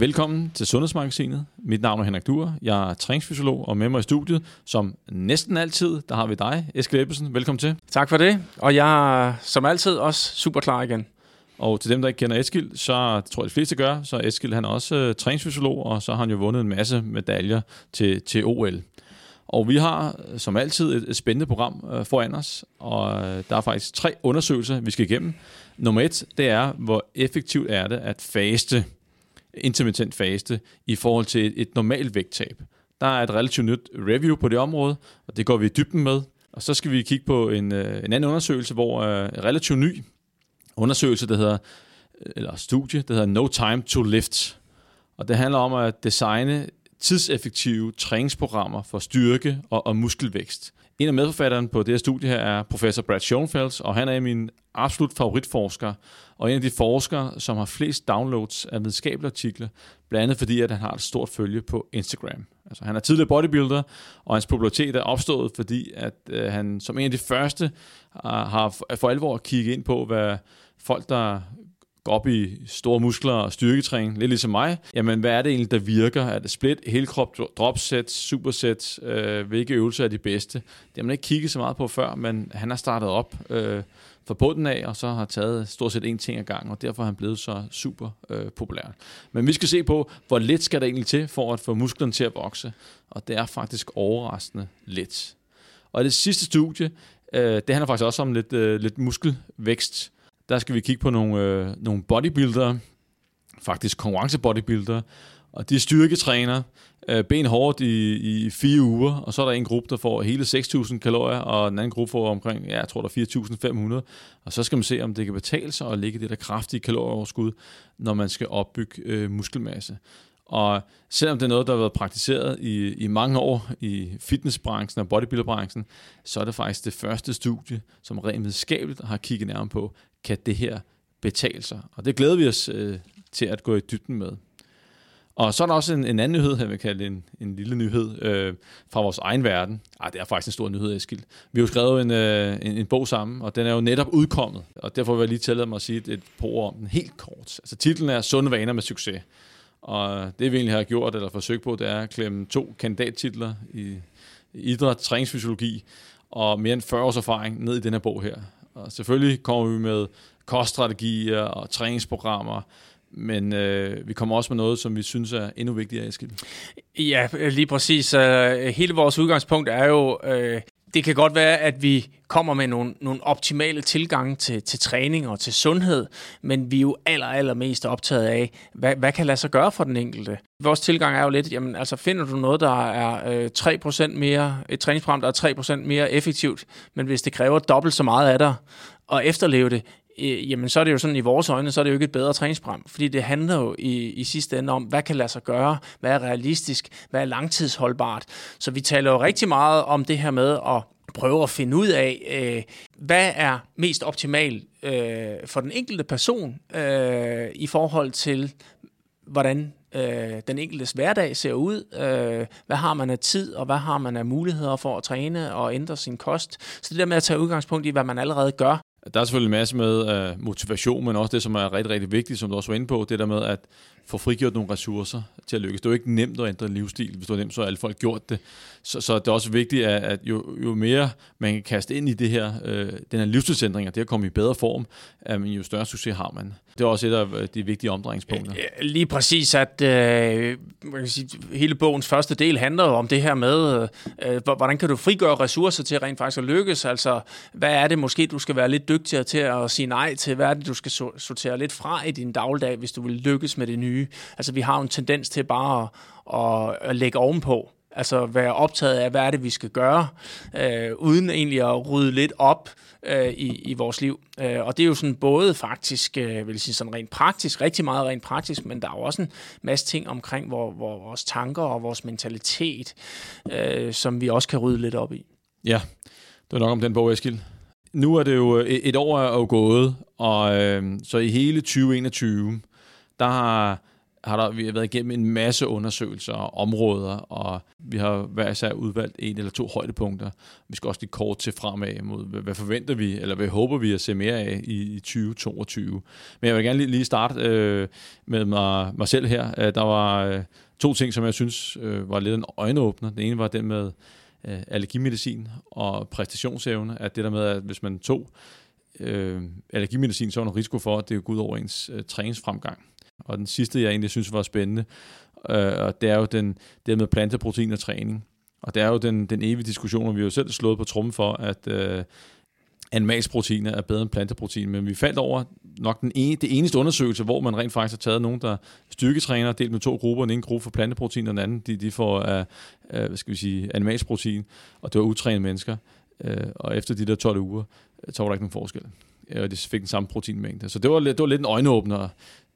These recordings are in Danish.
Velkommen til Sundhedsmagasinet. Mit navn er Henrik Duer. Jeg er træningsfysiolog og med mig i studiet, som næsten altid, der har vi dig, Eskild Ebbesen. Velkommen til. Tak for det, og jeg er som altid også super klar igen. Og til dem, der ikke kender Eskild, så tror jeg, de fleste gør, så Eskild han er også øh, træningsfysiolog, og så har han jo vundet en masse medaljer til, til OL. Og vi har som altid et, et spændende program øh, foran os, og øh, der er faktisk tre undersøgelser, vi skal igennem. Nummer et, det er, hvor effektivt er det at faste, intermittent faste, i forhold til et, et normalt vægttab. Der er et relativt nyt review på det område, og det går vi i dybden med. Og så skal vi kigge på en, øh, en anden undersøgelse, hvor øh, relativt ny undersøgelse, der hedder, øh, eller studie, der hedder No Time to Lift. Og det handler om at designe tidseffektive træningsprogrammer for styrke og, og muskelvækst. En af medforfatterne på det her studie her er professor Brad Schoenfeld, og han er min absolut favoritforsker, og en af de forskere, som har flest downloads af videnskabelige artikler, blandt andet fordi, at han har et stort følge på Instagram. Altså, han er tidligere bodybuilder, og hans popularitet er opstået, fordi at øh, han som en af de første uh, har for alvor kigget ind på, hvad folk, der går op i store muskler og styrketræning, lidt ligesom mig, jamen hvad er det egentlig, der virker? Er det split, helkrop, dropsets, supersets? Øh, hvilke øvelser er de bedste? Det har man ikke kigget så meget på før, men han har startet op øh, fra bunden af, og så har taget stort set én ting ad gang, og derfor er han blevet så super øh, populær. Men vi skal se på, hvor lidt skal der egentlig til for at få musklerne til at vokse, og det er faktisk overraskende lidt. Og det sidste studie, øh, det handler faktisk også om lidt, øh, lidt muskelvækst, der skal vi kigge på nogle, øh, nogle bodybuildere, faktisk konkurrencebodybuildere, og de styrketræner, øh, ben hårdt i, i fire uger, og så er der en gruppe, der får hele 6.000 kalorier, og en anden gruppe får omkring, ja, jeg tror der 4.500, og så skal man se, om det kan betale sig at lægge det der kraftige kalorieoverskud, når man skal opbygge øh, muskelmasse. Og selvom det er noget, der har været praktiseret i, i mange år i fitnessbranchen og bodybuilderbranchen, så er det faktisk det første studie, som rent videnskabeligt har kigget nærmere på, kan det her betale sig? Og det glæder vi os øh, til at gå i dybden med. Og så er der også en, en anden nyhed, her vil kalde en, en lille nyhed øh, fra vores egen verden. Ej, det er faktisk en stor nyhed, Eskild. Vi har jo skrevet en, øh, en, en bog sammen, og den er jo netop udkommet. Og derfor vil jeg lige tillade mig at sige et, et par ord om den helt kort. Altså titlen er Sunde vaner med succes. Og det vi egentlig har gjort, eller forsøgt på, det er at klemme to kandidattitler i idræt, træningsfysiologi og mere end 40 års erfaring ned i den her bog her. Og selvfølgelig kommer vi med koststrategier og træningsprogrammer, men øh, vi kommer også med noget, som vi synes er endnu vigtigere, Eskild. Ja, lige præcis. Øh, hele vores udgangspunkt er jo, øh, det kan godt være, at vi kommer med nogle, nogle optimale tilgange til, til træning og til sundhed, men vi er jo aller, aller mest optaget af, hvad, hvad kan lade sig gøre for den enkelte. Vores tilgang er jo lidt, jamen altså finder du noget, der er øh, 3% mere, et træningsprogram, der er 3% mere effektivt, men hvis det kræver dobbelt så meget af dig at efterleve det, øh, jamen så er det jo sådan i vores øjne, så er det jo ikke et bedre træningsprogram, fordi det handler jo i, i sidste ende om, hvad kan lade sig gøre, hvad er realistisk, hvad er langtidsholdbart. Så vi taler jo rigtig meget om det her med at prøve at finde ud af, øh, hvad er mest optimalt øh, for den enkelte person øh, i forhold til, hvordan øh, den enkeltes hverdag ser ud. Øh, hvad har man af tid, og hvad har man af muligheder for at træne og ændre sin kost. Så det der med at tage udgangspunkt i, hvad man allerede gør, der er selvfølgelig en masse med uh, motivation, men også det, som er rigtig, rigtig vigtigt, som du også var inde på, det der med at få frigjort nogle ressourcer til at lykkes. Det er jo ikke nemt at ændre livsstil. Hvis det var nemt, så har alle folk gjort det. Så, så det er også vigtigt, at, at jo, jo mere man kan kaste ind i det her, øh, den her livsstilsændring, og det at komme i bedre form, øh, jo større succes har man. Det er også et af øh, de vigtige omdrejningspunkter. Lige præcis, at øh, man kan sige, hele bogens første del handler om det her med, øh, hvordan kan du frigøre ressourcer til rent faktisk at lykkes? Altså, hvad er det måske, du skal være lidt dygtigere til at sige nej til? Hvad er det, du skal sortere lidt fra i din dagligdag, hvis du vil lykkes med det nye? Altså, vi har jo en tendens til bare at, at, at lægge ovenpå. Altså være optaget af, hvad er det, vi skal gøre, øh, uden egentlig at rydde lidt op øh, i, i vores liv. Øh, og det er jo sådan både faktisk, øh, vil jeg sige sådan rent praktisk, rigtig meget rent praktisk, men der er jo også en masse ting omkring hvor, hvor vores tanker og vores mentalitet, øh, som vi også kan rydde lidt op i. Ja, det var nok om den bog, Eskild. Nu er det jo et, et år er jo gået, og øh, så i hele 2021, der har har der, vi har været igennem en masse undersøgelser og områder, og vi har hver især udvalgt en eller to højdepunkter. Vi skal også lige kort til fremad mod, hvad, hvad forventer vi, eller hvad håber vi at se mere af i, i 2022. Men jeg vil gerne lige, lige starte øh, med mig, mig selv her. Øh, der var øh, to ting, som jeg synes øh, var lidt en øjenåbner. Den ene var den med øh, allergimedicin og præstationsevne, at det der med, at hvis man tog øh, allergimedicin, så var der risiko for, at det går ud over ens øh, træningsfremgang. Og den sidste, jeg egentlig synes var spændende, øh, og det er jo den, det med planteprotein og træning. Og det er jo den, den evige diskussion, og vi har jo selv slået på trummen for, at øh, animalske proteiner er bedre end planteprotein, men vi faldt over nok den ene, det eneste undersøgelse, hvor man rent faktisk har taget nogen, der styrketræner, delt med to grupper, en ene gruppe for planteprotein, og den anden, de, de får uh, uh, hvad skal vi sige, animalsk protein, og det var utrænede mennesker. Uh, og efter de der 12 uger, så var der ikke nogen forskel. Og de fik den samme proteinmængde. Så det var, det var lidt en øjenåbner.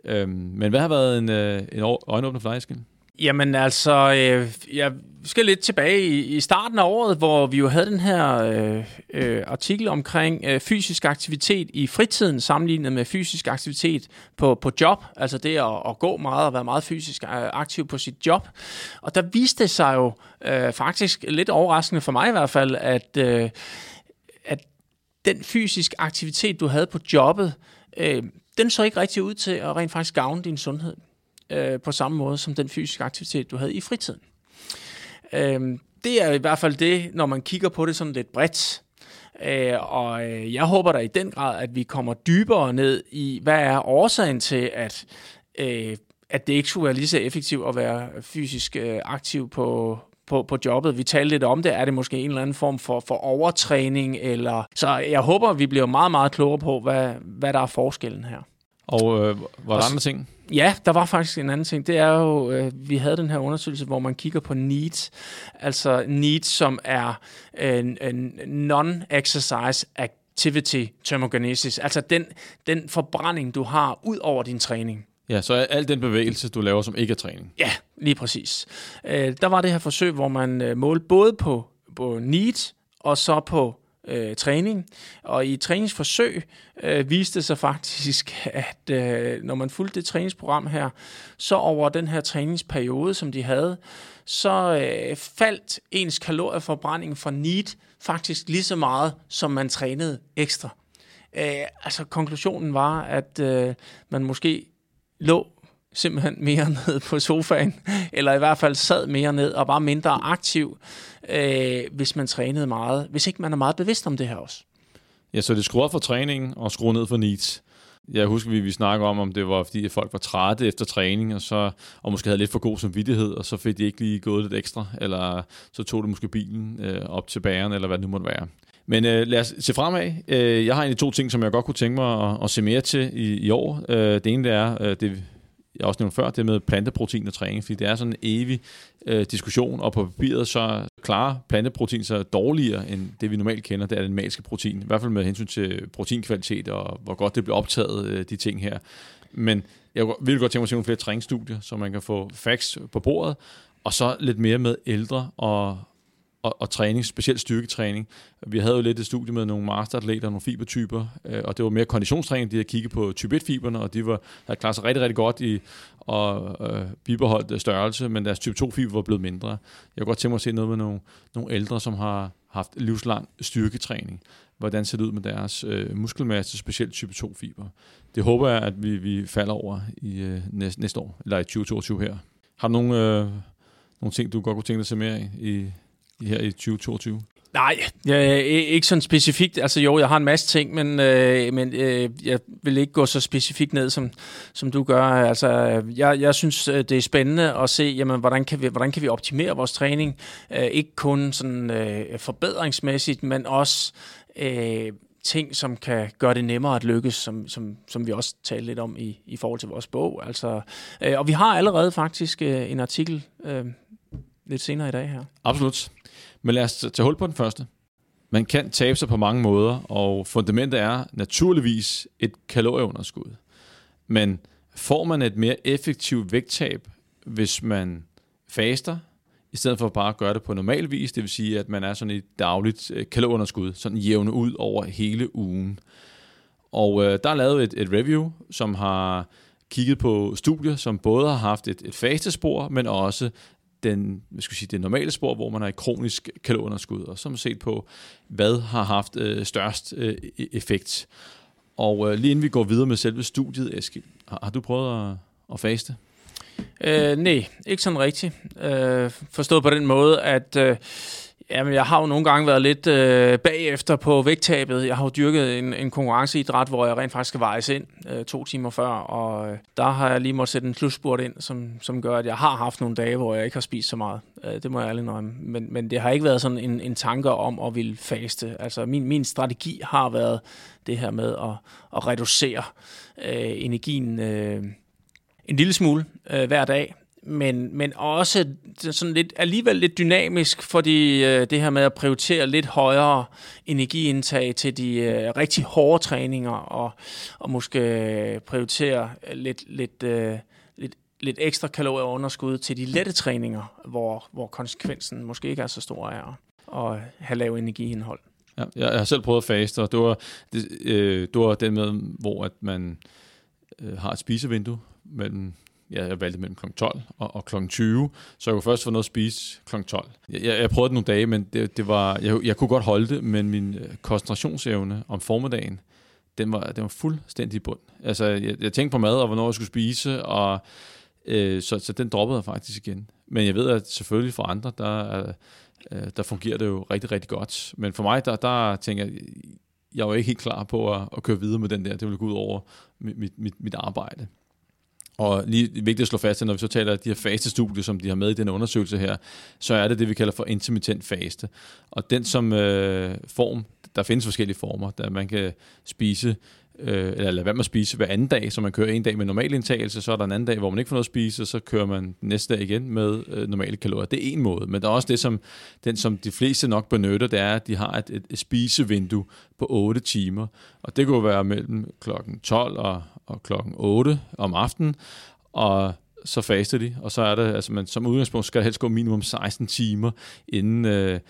Øhm, men hvad har været en, øh, en øjenåbner for dig, Eskild? Jamen altså, øh, jeg skal lidt tilbage i, i starten af året, hvor vi jo havde den her øh, øh, artikel omkring øh, fysisk aktivitet i fritiden sammenlignet med fysisk aktivitet på, på job. Altså det at, at gå meget og være meget fysisk øh, aktiv på sit job. Og der viste det sig jo øh, faktisk lidt overraskende for mig i hvert fald, at, øh, at den fysisk aktivitet, du havde på jobbet, øh, den så ikke rigtig ud til at rent faktisk gavne din sundhed øh, på samme måde som den fysiske aktivitet, du havde i fritiden. Øh, det er i hvert fald det, når man kigger på det sådan lidt bredt. Øh, og øh, jeg håber da i den grad, at vi kommer dybere ned i, hvad er årsagen til, at, øh, at det ikke skulle være lige så effektivt at være fysisk øh, aktiv på, på, på jobbet. Vi talte lidt om det. Er det måske en eller anden form for, for overtræning? Eller... Så jeg håber, vi bliver meget, meget klogere på, hvad, hvad der er forskellen her. Og øh, var der andre ting? Ja, der var faktisk en anden ting. Det er jo, øh, vi havde den her undersøgelse, hvor man kigger på needs. Altså needs, som er en, en non-exercise activity thermogenesis. Altså den, den forbrænding, du har ud over din træning. Ja, så al den bevægelse, du laver, som ikke er træning. Ja, lige præcis. Øh, der var det her forsøg, hvor man øh, målte både på, på need og så på øh, træning. Og i træningsforsøg øh, viste det sig faktisk, at øh, når man fulgte det træningsprogram her, så over den her træningsperiode, som de havde, så øh, faldt ens kalorieforbrænding fra NEAT faktisk lige så meget, som man trænede ekstra. Øh, altså konklusionen var, at øh, man måske lå simpelthen mere ned på sofaen, eller i hvert fald sad mere ned og var mindre aktiv, øh, hvis man trænede meget, hvis ikke man er meget bevidst om det her også. Ja, så det skruer for træningen og skruer ned for needs. Jeg husker, vi, vi snakker om, om det var, fordi folk var trætte efter træning, og, så, og måske havde lidt for god samvittighed, og så fik de ikke lige gået lidt ekstra, eller så tog de måske bilen øh, op til bageren, eller hvad det nu måtte være. Men øh, lad os se fremad. Øh, jeg har egentlig to ting, som jeg godt kunne tænke mig at, at se mere til i, i år. Øh, det ene det er, øh, det jeg også nævnte før, det med planteprotein og træning, fordi det er sådan en evig øh, diskussion, og på papiret så klarer planteprotein sig dårligere end det, vi normalt kender, det er den animalske protein. I hvert fald med hensyn til proteinkvalitet og hvor godt det bliver optaget, øh, de ting her. Men jeg vil godt tænke mig at se nogle flere træningsstudier, så man kan få facts på bordet, og så lidt mere med ældre og, og, og træning, specielt styrketræning. Vi havde jo lidt et studie med nogle masteratleter, nogle fibertyper, øh, og det var mere konditionstræning, de havde kigget på type 1-fiberne, og de var, havde klaret sig rigtig, rigtig godt i at øh, bibeholdt øh, størrelse, men deres type 2-fiber var blevet mindre. Jeg kunne godt tænke mig at se noget med nogle, nogle ældre, som har haft livslang styrketræning. Hvordan ser det ud med deres øh, muskelmasse, specielt type 2-fiber? Det håber jeg, at vi, vi falder over i øh, næste, næste år, eller i 2022 her. Har du nogle, øh, nogle ting, du godt kunne tænke dig at se mere i, i her i 2022? Nej, jeg, ikke sådan specifikt. Altså jo, jeg har en masse ting, men, øh, men øh, jeg vil ikke gå så specifikt ned, som, som du gør. Altså, jeg, jeg synes, øh, det er spændende at se, jamen, hvordan, kan vi, hvordan kan vi optimere vores træning. Øh, ikke kun sådan øh, forbedringsmæssigt, men også øh, ting, som kan gøre det nemmere at lykkes, som, som, som vi også talte lidt om i, i forhold til vores bog. Altså, øh, og vi har allerede faktisk øh, en artikel øh, lidt senere i dag her. Absolut. Men lad os tage hul på den første. Man kan tabe sig på mange måder, og fundamentet er naturligvis et kalorieunderskud. Men får man et mere effektivt vægttab, hvis man faster, i stedet for bare at gøre det på normal vis, det vil sige, at man er sådan et dagligt øh, kalorieunderskud, sådan jævne ud over hele ugen. Og øh, der er lavet et, et review, som har kigget på studier, som både har haft et, et fastespor, men også den, hvad skal sige, det normale spor, hvor man er i kronisk kalorunderskud, og som set på, hvad har haft øh, størst øh, e-, effekt. Og øh, lige inden vi går videre med selve studiet, Eskild, har, har du prøvet at, at faste? Øh, nej, ikke sådan rigtigt. Øh, forstået på den måde, at øh, Jamen, jeg har jo nogle gange været lidt øh, bagefter på vægttabet. Jeg har jo dyrket en, en konkurrenceidræt, hvor jeg rent faktisk skal vejes ind øh, to timer før, og øh, der har jeg lige måttet sætte en slutspurt ind, som, som gør, at jeg har haft nogle dage, hvor jeg ikke har spist så meget. Øh, det må jeg ærligt nøje. Men, men det har ikke været sådan en, en tanke om at ville faste. Altså, min, min strategi har været det her med at, at reducere øh, energien øh, en lille smule øh, hver dag men, men også sådan lidt, alligevel lidt dynamisk, fordi øh, det her med at prioritere lidt højere energiindtag til de øh, rigtig hårde træninger, og, og måske prioritere lidt, lidt, øh, lidt, lidt ekstra kalorieunderskud til de lette træninger, hvor, hvor konsekvensen måske ikke er så stor af at have lav energiindhold. Ja, jeg har selv prøvet at faste, og det var, det, øh, det var den med, hvor at man øh, har et spisevindue mellem jeg valgte mellem kl. 12 og, og kl. 20, så jeg kunne først få noget at spise kl. 12. Jeg, jeg, jeg prøvede det nogle dage, men det, det var, jeg, jeg kunne godt holde det, men min øh, koncentrationsevne om formiddagen, den var, den var fuldstændig bund. Altså, jeg, jeg tænkte på mad, og hvornår jeg skulle spise, og øh, så, så den droppede jeg faktisk igen. Men jeg ved, at selvfølgelig for andre, der, øh, der fungerer det jo rigtig, rigtig godt. Men for mig, der, der tænker jeg, jeg var ikke helt klar på at, at køre videre med den der. Det ville gå ud over mit, mit, mit arbejde. Og lige vigtigt at slå fast, at når vi så taler de her fastestudier, som de har med i den undersøgelse her, så er det det, vi kalder for intermittent faste. Og den som øh, form, der findes forskellige former, der man kan spise øh, eller lade være med at spise hver anden dag, så man kører en dag med normal indtagelse, så er der en anden dag, hvor man ikke får noget at spise, og så kører man næste dag igen med øh, normale kalorier. Det er en måde, men der er også det, som, den, som de fleste nok benytter, det er, at de har et, et, et spisevindue på 8 timer, og det kunne være mellem klokken 12 og, og klokken 8 om aftenen, og så faster de, og så er det, altså man, som udgangspunkt skal det helst gå minimum 16 timer, inden, øh,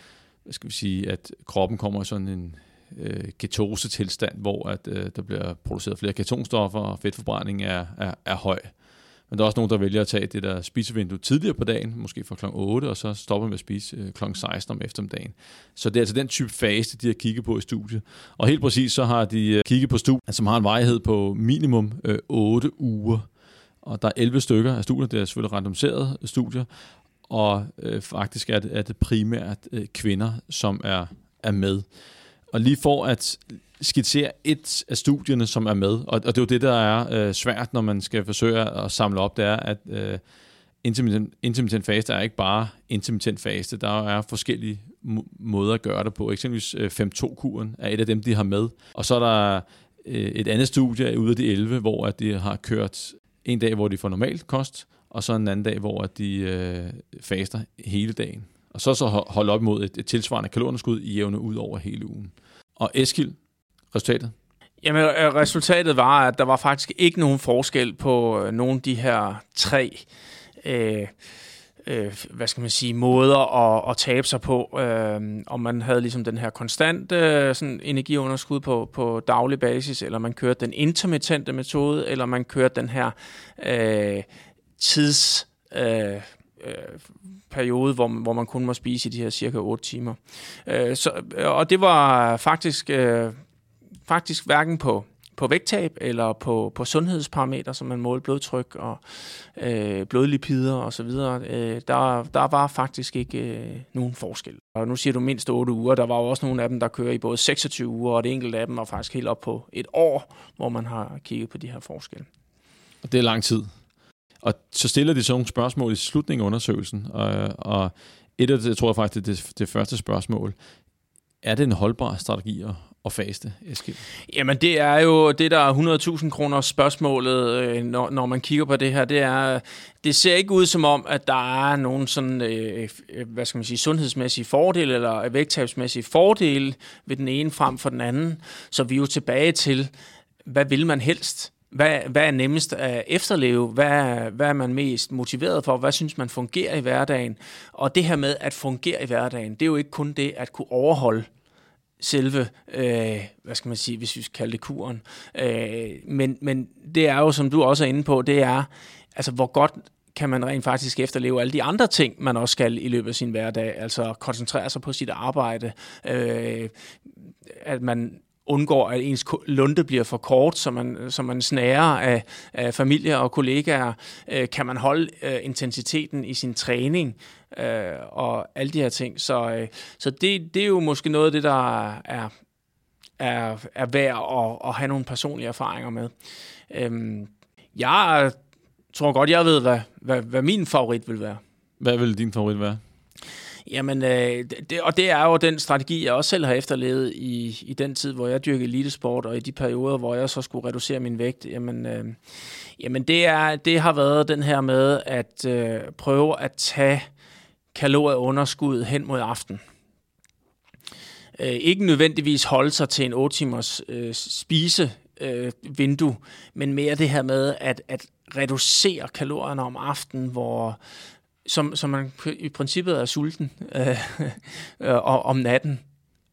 hvad skal vi sige, at kroppen kommer i sådan en, øh, ketose-tilstand, hvor at, øh, der bliver produceret flere ketonstoffer, og fedtforbrænding er, er, er høj. Men der er også nogen, der vælger at tage det der spisevindue tidligere på dagen, måske fra kl. 8, og så stopper med at spise øh, kl. 16 om eftermiddagen. Så det er altså den type fase, de har kigget på i studiet. Og helt præcis så har de øh, kigget på studiet, som har en vejhed på minimum øh, 8 uger. Og der er 11 stykker af studier, det er selvfølgelig randomiserede studier, og øh, faktisk er det, er det primært øh, kvinder, som er, er med. Og lige for at skitsere et af studierne, som er med, og, og det er jo det, der er øh, svært, når man skal forsøge at samle op, det er, at øh, intermittent, intermittent faste er ikke bare intermittent faste, der er forskellige måder at gøre det på. Eksempelvis øh, 5-2-kuren er et af dem, de har med. Og så er der øh, et andet studie ud af de 11, hvor at de har kørt en dag, hvor de får normalt kost, og så en anden dag, hvor de øh, faster hele dagen. Og så så holde op mod et, et tilsvarende kalorieunderskud i jævne ud over hele ugen. Og Eskil, resultatet? Jamen, øh, resultatet var, at der var faktisk ikke nogen forskel på øh, nogle af de her tre øh, øh, hvad skal man sige, måder at, at tabe sig på. Øh, om man havde ligesom den her konstante øh, sådan energiunderskud på, på daglig basis, eller man kørte den intermittente metode, eller man kørte den her øh, tids... Øh, øh, periode, hvor, hvor man kun må spise i de her cirka 8 timer. Øh, så, øh, og det var faktisk, øh, faktisk hverken på på vægttab eller på, på sundhedsparametre, som man målte blodtryk og øh, blodlipider og så videre, øh, der, der var faktisk ikke øh, nogen forskel. Og nu siger du mindst 8 uger. Der var jo også nogle af dem, der kører i både 26 uger, og det enkelte af dem var faktisk helt op på et år, hvor man har kigget på de her forskelle. Og det er lang tid. Og så stiller de så nogle spørgsmål i slutningen af undersøgelsen, og, og et af det, tror jeg faktisk, det, det, det første spørgsmål, er det en holdbar strategi at, at faste, Eskild? Jamen det er jo det, der er 100.000 kroner spørgsmålet, øh, når, når man kigger på det her. Det, er, det ser ikke ud som om, at der er nogen sådan, øh, øh, hvad skal man sige, sundhedsmæssige fordele eller vægttabsmæssige fordele ved den ene frem for den anden. Så vi er jo tilbage til, hvad vil man helst? Hvad, hvad er nemmest at efterleve? Hvad, hvad er man mest motiveret for? Hvad synes man fungerer i hverdagen? Og det her med at fungere i hverdagen, det er jo ikke kun det at kunne overholde selve, øh, hvad skal man sige, hvis vi skal kalde det kuren. Øh, men, men det er jo, som du også er inde på, det er, altså hvor godt kan man rent faktisk efterleve alle de andre ting, man også skal i løbet af sin hverdag. Altså koncentrere sig på sit arbejde, øh, at man undgår, at ens lunde bliver for kort, så man, øh, så man snærer af, af familie og kollegaer. Øh, kan man holde øh, intensiteten i sin træning øh, og alle de her ting. Så, øh, så det, det er jo måske noget af det, der er, er, er værd at, at have nogle personlige erfaringer med. Øh, jeg tror godt, jeg ved, hvad, hvad, hvad min favorit vil være. Hvad vil din favorit være? Jamen, øh, det, og det er jo den strategi, jeg også selv har efterlevet i, i den tid, hvor jeg dyrkede elitesport, og i de perioder, hvor jeg så skulle reducere min vægt. Jamen, øh, jamen det, er, det har været den her med at øh, prøve at tage kalorieunderskud hen mod aften. Øh, ikke nødvendigvis holde sig til en 8 timers øh, spise øh, vindue, men mere det her med at, at reducere kalorierne om aftenen, hvor som, som man i princippet er sulten øh, øh og, om natten,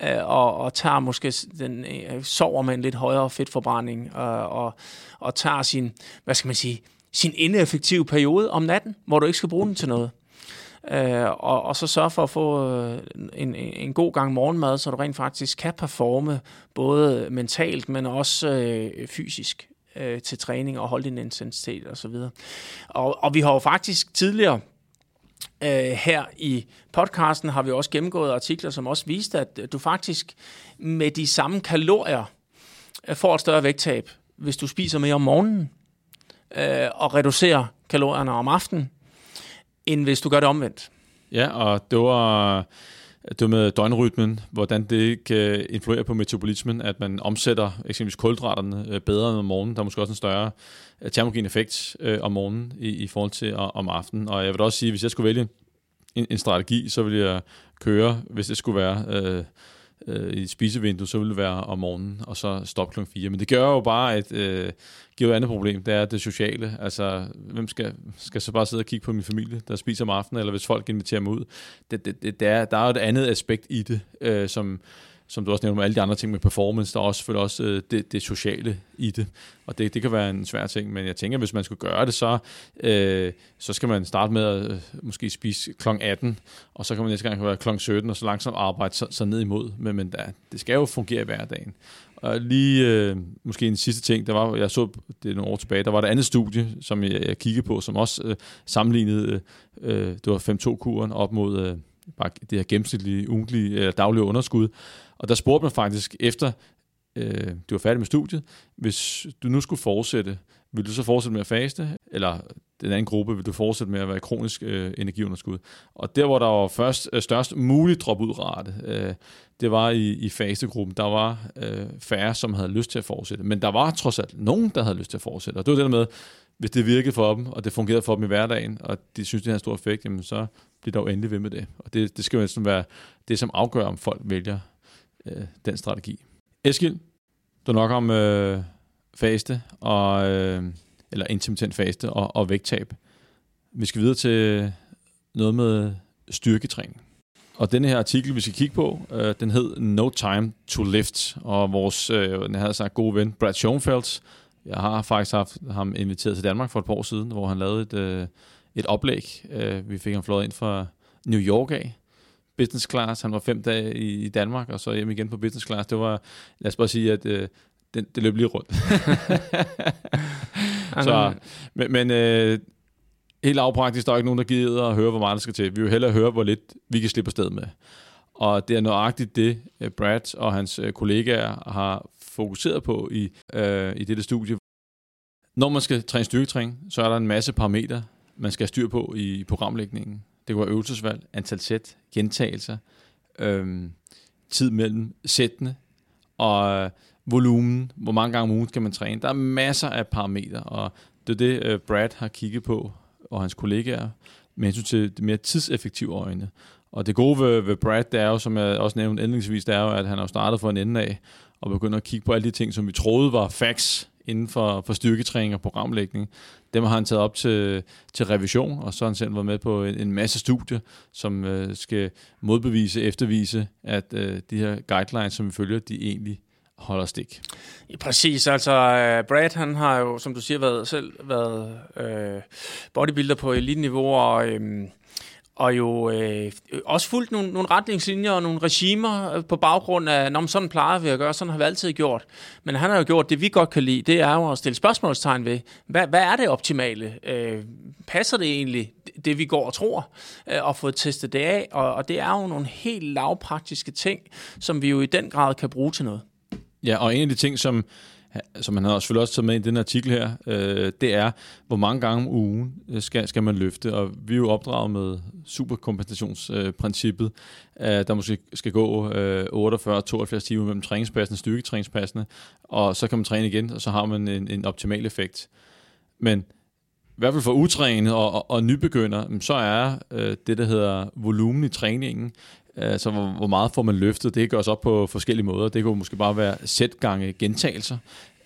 øh, og, og tager måske den, øh, sover med en lidt højere fedtforbrænding, og, og, og tager sin, hvad skal man sige, sin ineffektive periode om natten, hvor du ikke skal bruge den til noget. Øh, og, og så sørge for at få øh, en, en god gang morgenmad, så du rent faktisk kan performe både mentalt, men også øh, fysisk øh, til træning og holde din intensitet osv. Og, og vi har jo faktisk tidligere øh, her i podcasten har vi også gennemgået artikler, som også viste, at øh, du faktisk med de samme kalorier øh, får et større vægttab, hvis du spiser mere om morgenen øh, og reducerer kalorierne om aftenen, end hvis du gør det omvendt. Ja, og det var det med døgnrytmen, hvordan det kan influere på metabolismen, at man omsætter eksempelvis kulhydraterne øh, bedre om morgenen. Der er måske også en større øh, termogen effekt øh, om morgenen i, i forhold til om aftenen. Og jeg vil også sige, at hvis jeg skulle vælge en, en strategi, så ville jeg køre, hvis det skulle være øh, øh, i spisevindue, så ville det være om morgenen, og så stop klokken 4. Men det gør jo bare, at øh, giver et andet problem, det er det sociale. Altså, hvem skal, skal så bare sidde og kigge på min familie, der spiser om aftenen, eller hvis folk inviterer mig ud. Det, det, det, det er, der er jo et andet aspekt i det, øh, som, som du også nævner med alle de andre ting med performance, der er også selvfølgelig også øh, det, det sociale i det. Og det, det kan være en svær ting, men jeg tænker, hvis man skulle gøre det, så, øh, så skal man starte med at øh, måske spise kl. 18, og så kan man næste gang være kl. 17, og så langsomt arbejde så, så ned imod. Men, men der, det skal jo fungere i hverdagen. Og lige øh, måske en sidste ting, der var, jeg så det nogle år tilbage, der var et andet studie, som jeg, jeg kiggede på, som også øh, sammenlignede, øh, øh det var 5-2-kuren op mod øh, bare det her gennemsnitlige, ugentlige eller daglige underskud. Og der spurgte man faktisk efter, øh, du var færdig med studiet, hvis du nu skulle fortsætte, vil du så fortsætte med at faste, eller den anden gruppe, vil du fortsætte med at være kronisk øh, energiunderskud. Og der, hvor der var først, øh, størst mulig dropudrate, øh, det var i, i fastegruppen. Der var øh, færre, som havde lyst til at fortsætte. Men der var trods alt nogen, der havde lyst til at fortsætte. Og det var det der med, hvis det virkede for dem, og det fungerede for dem i hverdagen, og de synes, det har en stor effekt, jamen så bliver der jo endelig ved med det. Og det, det skal jo næsten være det, som afgør, om folk vælger øh, den strategi. Eskild, du nok om øh, faste, og, øh, eller intermittent faste og, og vægttab. Vi skal videre til noget med styrketræning. Og denne her artikel, vi skal kigge på, øh, den hed No Time to Lift, og vores, øh, den havde altså sagt, gode ven, Brad Schoenfeldt, jeg har faktisk haft ham inviteret til Danmark for et par år siden, hvor han lavede et, øh, et oplæg. Øh, vi fik ham flået ind fra New York af, business class. Han var fem dage i, i Danmark, og så hjem igen på business class. Det var, lad os bare sige, at øh, det, det løb lige rundt. så, men men øh, helt lavpraktisk, der er ikke nogen, der gider at høre, hvor meget der skal til. Vi vil hellere høre, hvor lidt vi kan slippe afsted med. Og det er nøjagtigt det, øh, Brad og hans øh, kollegaer har fokuseret på i, øh, i dette studie. Når man skal træne styrketræning, så er der en masse parametre, man skal have styr på i programlægningen. Det kunne være øvelsesvalg, antal sæt, gentagelser, øhm, tid mellem sættene, og øh, volumen, hvor mange gange om ugen kan man træne. Der er masser af parametre, og det er det, øh, Brad har kigget på, og hans kollegaer, med hensyn til det mere tidseffektive øjne. Og det gode ved, ved Brad, det er jo, som jeg også nævnte endningsvis, det er jo, at han har startet for en ende af, og begynder at kigge på alle de ting, som vi troede var facts inden for, for styrketræning og programlægning. Dem har han taget op til, til revision, og så har han selv været med på en, en masse studier, som øh, skal modbevise, eftervise, at øh, de her guidelines, som vi følger, de egentlig holder stik. Ja, præcis, altså øh, Brad han har jo, som du siger, været, selv været øh, bodybuilder på elite-niveau, og øh, og jo øh, også fulgt nogle, nogle retningslinjer og nogle regimer øh, på baggrund af, når sådan plejer vi at gøre, sådan har vi altid gjort. Men han har jo gjort det, vi godt kan lide, det er jo at stille spørgsmålstegn ved, hvad, hvad er det optimale? Øh, passer det egentlig, det vi går og tror, øh, og fået testet det af? Og, og det er jo nogle helt lavpraktiske ting, som vi jo i den grad kan bruge til noget. Ja, og en af de ting, som som han har selvfølgelig også taget med i den artikel her, øh, det er, hvor mange gange om ugen øh, skal, skal man løfte. Og vi er jo opdraget med superkompensationsprincippet, øh, der måske skal gå øh, 48-72 timer mellem træningspassene, styrketræningspassene, og så kan man træne igen, og så har man en, en optimal effekt. Men i hvert fald for utrænet og, og, og nybegynder, så er øh, det, der hedder volumen i træningen, Altså, hvor, hvor meget får man løftet? Det kan gøres op på forskellige måder. Det kan måske bare være sæt gange gentagelser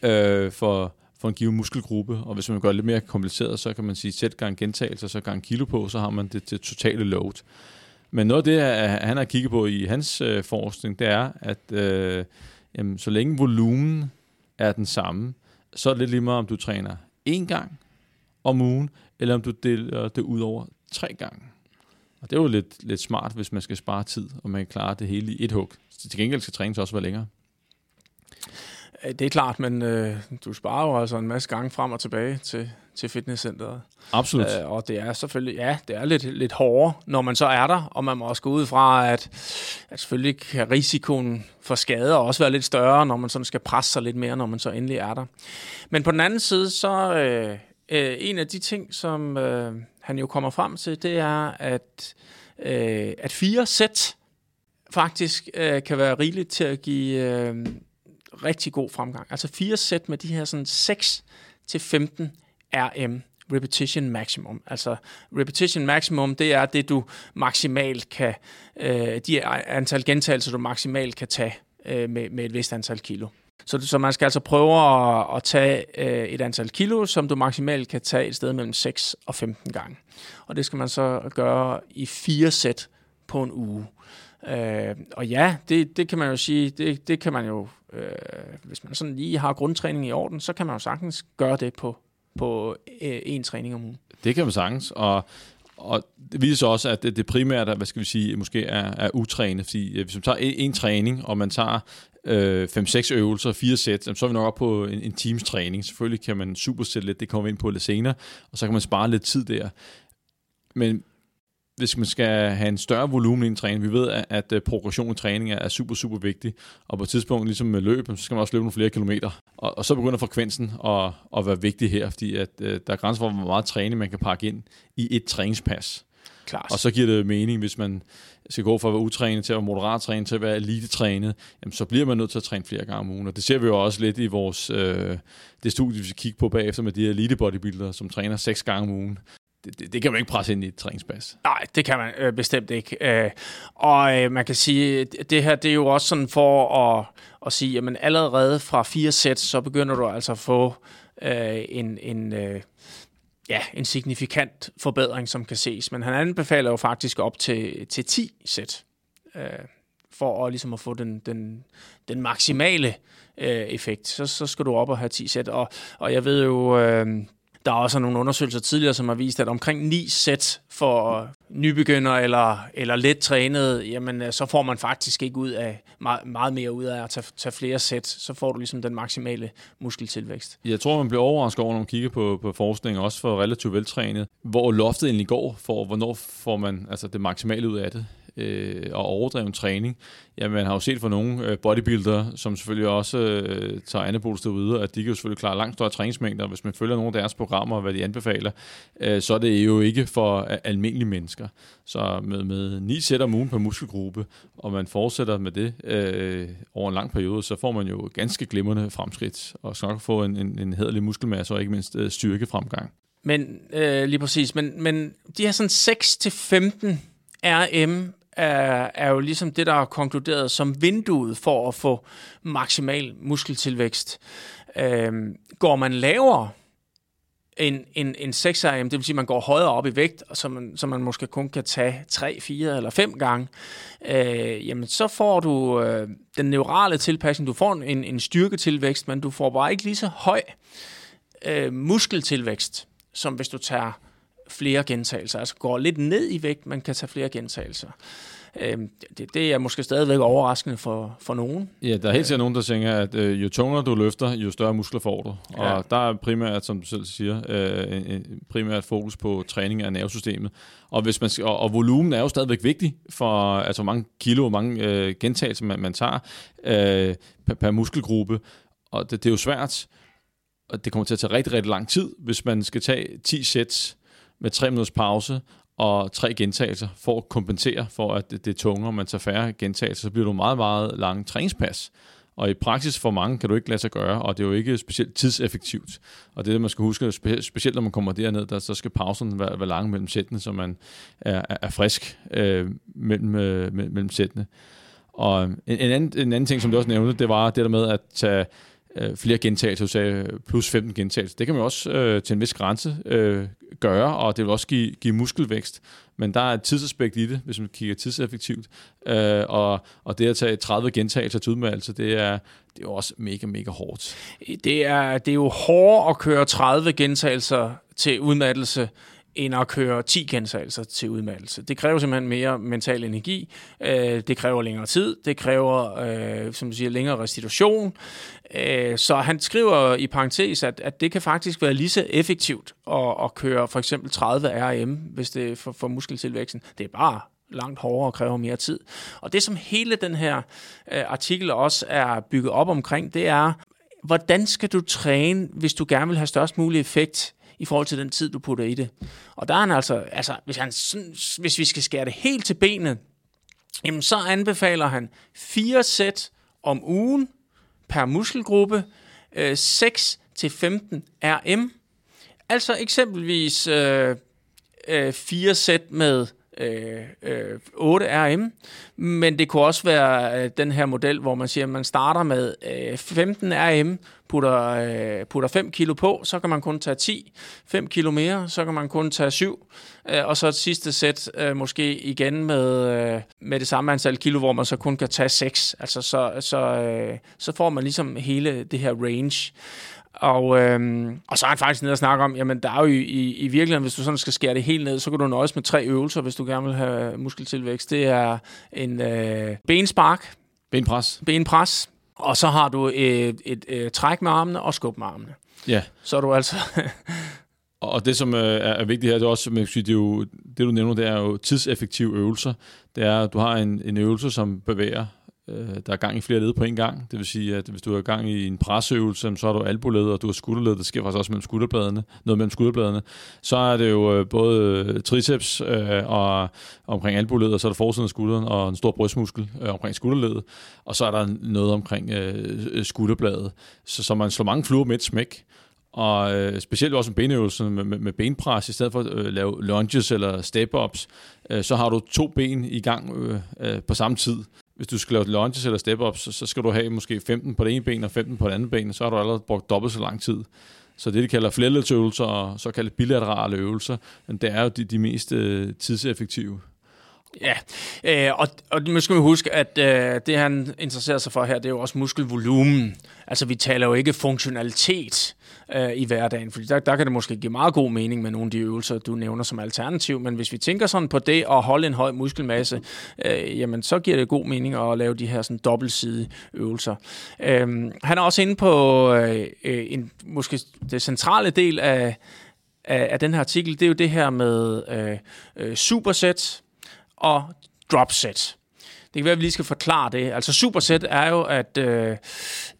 øh, for, for en given muskelgruppe. Og hvis man gør det lidt mere kompliceret, så kan man sige sæt gange gentagelser, så gange kilo på, så har man det, til totale load. Men noget af det, han har kigget på i hans øh, forskning, det er, at øh, jamen, så længe volumen er den samme, så er det lidt lige meget, om du træner én gang om ugen, eller om du deler det ud over tre gange. Og det er jo lidt, lidt smart, hvis man skal spare tid, og man kan klare det hele i et hug. Til gengæld skal træningen også være længere. Det er klart, men øh, du sparer jo altså en masse gange frem og tilbage til, til fitnesscenteret. Absolut. Øh, og det er selvfølgelig, ja, det er lidt, lidt hårdere, når man så er der, og man må også gå ud fra, at, at selvfølgelig kan risikoen for skader også være lidt større, når man sådan skal presse sig lidt mere, når man så endelig er der. Men på den anden side, så øh, øh, en af de ting, som øh, han jo kommer frem til, det er, at, øh, at fire sæt faktisk øh, kan være rigeligt til at give øh, rigtig god fremgang. Altså fire sæt med de her sådan 6 til 15 RM repetition maximum. Altså repetition maximum, det er det, du maksimalt kan, øh, de antal gentagelser, du maksimalt kan tage øh, med, med et vist antal kilo. Så, så man skal altså prøve at, at tage øh, et antal kilo, som du maksimalt kan tage et sted mellem 6 og 15 gange. Og det skal man så gøre i fire sæt på en uge. Øh, og ja, det, det kan man jo sige, det, det kan man jo, øh, hvis man sådan lige har grundtræning i orden, så kan man jo sagtens gøre det på, på øh, en træning om ugen. Det kan man sagtens, og og det viser også, at det, det primært, hvad skal vi sige, måske er, er utrænet, fordi hvis man tager en, en træning, og man tager øh, 5-6 øvelser, 4 sæt, så er vi nok op på en, en teams træning. Selvfølgelig kan man supersætte lidt, det kommer vi ind på lidt senere, og så kan man spare lidt tid der. Men hvis man skal have en større volumen i en træning, vi ved, at, at øh, progression i træning er super, super vigtig, og på et tidspunkt, ligesom med løb, så skal man også løbe nogle flere kilometer. Og, og så begynder frekvensen at, at være vigtig her, fordi at, uh, der er grænser for, hvor meget træning man kan pakke ind i et træningspas. Klart. Og så giver det mening, hvis man skal gå fra at være utrænet til at være moderat trænet til at være elite-trænet, jamen, så bliver man nødt til at træne flere gange om ugen. Og det ser vi jo også lidt i vores, øh, det studie, vi skal kigge på bagefter med de her elite bodybuildere, som træner seks gange om ugen. Det, det, det kan man ikke presse ind i et træningspas. Nej, det kan man øh, bestemt ikke. Øh, og øh, man kan sige, det her det er jo også sådan for at, at sige, at allerede fra fire sæt, så begynder du altså at få øh, en, en øh, ja, en signifikant forbedring, som kan ses. Men han anbefaler jo faktisk op til, til 10 sæt, øh, for at, ligesom at få den, den, den maksimale øh, effekt. Så, så skal du op og have 10 sæt. Og, og jeg ved jo, øh, der er også nogle undersøgelser tidligere, som har vist, at omkring 9 sæt for nybegynder eller, eller let trænet, jamen øh, så får man faktisk ikke ud af meget, meget mere ud af at tage, tage flere sæt. Så får du ligesom den maksimale muskeltilvækst. Jeg tror, man bliver overrasket over, når man kigger på, på forskning, også for relativt veltrænet, hvor loftet egentlig går for, hvornår får man altså det maksimale ud af det øh, og overdreven træning. Ja, man har jo set for nogle øh, bodybuildere, som selvfølgelig også øh, tager anabol derude, at de kan jo selvfølgelig klare langt større træningsmængder. Hvis man følger nogle af deres programmer og hvad de anbefaler, øh, så er det jo ikke for øh, almindelige mennesker. Så med, med ni sæt om ugen per muskelgruppe, og man fortsætter med det øh, over en lang periode, så får man jo ganske glimrende fremskridt, og skal nok få en, en, en hederlig muskelmasse og ikke mindst øh, styrkefremgang. Men øh, lige præcis, men, men de her sådan 6-15 RM er, er jo ligesom det, der er konkluderet som vinduet for at få maksimal muskeltilvækst. Øhm, går man lavere, en, en, en 6 RM, det vil sige, at man går højere op i vægt, så man, så man måske kun kan tage 3, 4 eller 5 gange, øh, jamen så får du øh, den neurale tilpasning, du får en, en styrketilvækst, men du får bare ikke lige så høj øh, muskeltilvækst, som hvis du tager flere gentagelser, altså går lidt ned i vægt, man kan tage flere gentagelser. Øh, det, det er måske stadigvæk overraskende for, for nogen. Ja, der er helt sikkert nogen, der tænker, at øh, jo tungere du løfter, jo større muskler får du. Ja. Og der er primært, som du selv siger, øh, en, primært fokus på træning af nervesystemet. Og, hvis man, og, og volumen er jo stadigvæk vigtig for, altså hvor mange kilo, hvor mange øh, gentagelser man, man tager øh, per, per muskelgruppe. Og det, det er jo svært, og det kommer til at tage rigtig, rigtig lang tid, hvis man skal tage 10 sæt med 3 minutters pause, og tre gentagelser for at kompensere for, at det, det er tungere, og man tager færre gentagelser, så bliver du meget, meget lang træningspas. Og i praksis for mange kan du ikke lade sig gøre, og det er jo ikke specielt tidseffektivt. Og det er det, man skal huske, specielt når man kommer derned, der, så skal pausen være, være lang mellem sættene, så man er, er frisk øh, mellem, øh, mellem sættene. Og en, en, anden, en anden ting, som du også nævnte, det var det der med at tage øh, flere gentagelser, du sagde plus 15 gentagelser. Det kan man også øh, til en vis grænse øh, gøre, og det vil også give, give muskelvækst. Men der er et tidsaspekt i det, hvis man kigger tidseffektivt. Øh, og, og det at tage 30 gentagelser til udmeldelse, det er, det er jo også mega, mega hårdt. Det er, det er jo hårdt at køre 30 gentagelser til udmattelse, end at køre 10 gentagelser til udmattelse. Det kræver simpelthen mere mental energi, øh, det kræver længere tid, det kræver, øh, som du siger, længere restitution. Øh, så han skriver i parentes, at, at det kan faktisk være lige så effektivt at, at køre for eksempel 30 RM, hvis det er for, for muskeltilvæksten. Det er bare langt hårdere og kræver mere tid. Og det, som hele den her øh, artikel også er bygget op omkring, det er, hvordan skal du træne, hvis du gerne vil have størst mulig effekt i forhold til den tid, du putter i det. Og der er han altså, altså hvis, han, hvis vi skal skære det helt til benet, jamen så anbefaler han fire sæt om ugen per muskelgruppe, øh, 6 til 15 RM. Altså eksempelvis øh, øh, fire sæt med øh, øh, 8 RM, men det kunne også være øh, den her model, hvor man siger, at man starter med øh, 15 RM, putter, øh, putter 5 kilo på, så kan man kun tage 10, 5 kilo mere, så kan man kun tage 7, øh, og så et sidste sæt øh, måske igen med, øh, med det samme antal kilo, hvor man så kun kan tage 6. Altså så, så, øh, så får man ligesom hele det her range. Og, øhm, og så er han faktisk nede og snakke om, jamen der er jo i, i, i virkeligheden, hvis du sådan skal skære det helt ned, så kan du nøjes med tre øvelser, hvis du gerne vil have muskeltilvækst. Det er en øh, benspark. Benpres. Benpres. Og så har du et, et, et, et træk med armene og skub med armene. Ja. Så er du altså... og det, som øh, er vigtigt her, det er også, man sige, det, er jo, det du nævner, det er jo tidseffektive øvelser. Det er, at du har en, en øvelse, som bevæger Øh, der er gang i flere led på en gang. Det vil sige, at hvis du er gang i en presøvelse, så har du albuled, og du har skulderled. Det sker faktisk også mellem skulderbladene, noget mellem skulderbladene. Så er det jo øh, både øh, triceps øh, og omkring albuled, og så er der forsiden af skulderen og en stor brystmuskel øh, omkring skulderledet. Og så er der noget omkring øh, øh, skulderbladet. Så, så man slår mange fluer med et smæk. Og øh, specielt også en benøvelse med, med, med benpres, i stedet for at øh, lave lunges eller step-ups, øh, så har du to ben i gang øh, øh, på samme tid hvis du skal lave lunges eller step-ups, så, så skal du have måske 15 på det ene ben og 15 på det andet ben, så har du allerede brugt dobbelt så lang tid. Så det, de kalder flerledsøvelser og såkaldte bilaterale øvelser, det er jo de, de mest øh, tidseffektive. Ja, øh, og, og nu skal vi huske, at øh, det han interesserer sig for her, det er jo også muskelvolumen. Altså vi taler jo ikke funktionalitet øh, i hverdagen, fordi der, der kan det måske give meget god mening med nogle af de øvelser, du nævner som alternativ, men hvis vi tænker sådan på det at holde en høj muskelmasse, øh, jamen så giver det god mening at lave de her sådan dobbeltsidige øvelser. Øh, han er også inde på øh, øh en, måske det centrale del af, af, af den her artikel, det er jo det her med øh, øh, supersæt, og dropset. Det kan være, at vi lige skal forklare det. Altså superset er jo, at, øh,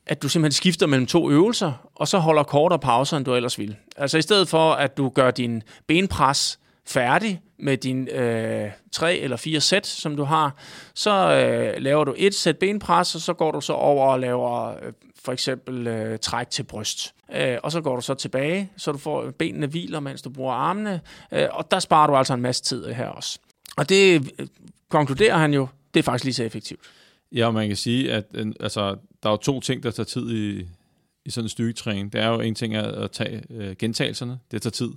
at du simpelthen skifter mellem to øvelser, og så holder kortere pauser, end du ellers ville. Altså i stedet for, at du gør din benpres færdig med din øh, tre eller fire sæt, som du har, så øh, laver du et sæt benpres, og så går du så over og laver øh, for eksempel øh, træk til bryst. Øh, og så går du så tilbage, så du får øh, benene hviler, mens du bruger armene, øh, og der sparer du altså en masse tid her også. Og det øh, konkluderer han jo, det er faktisk lige så effektivt. Ja, og man kan sige, at altså, der er jo to ting, der tager tid i, i sådan en styrketræning, det er jo en ting at, at tage øh, gentagelserne, det tager tid,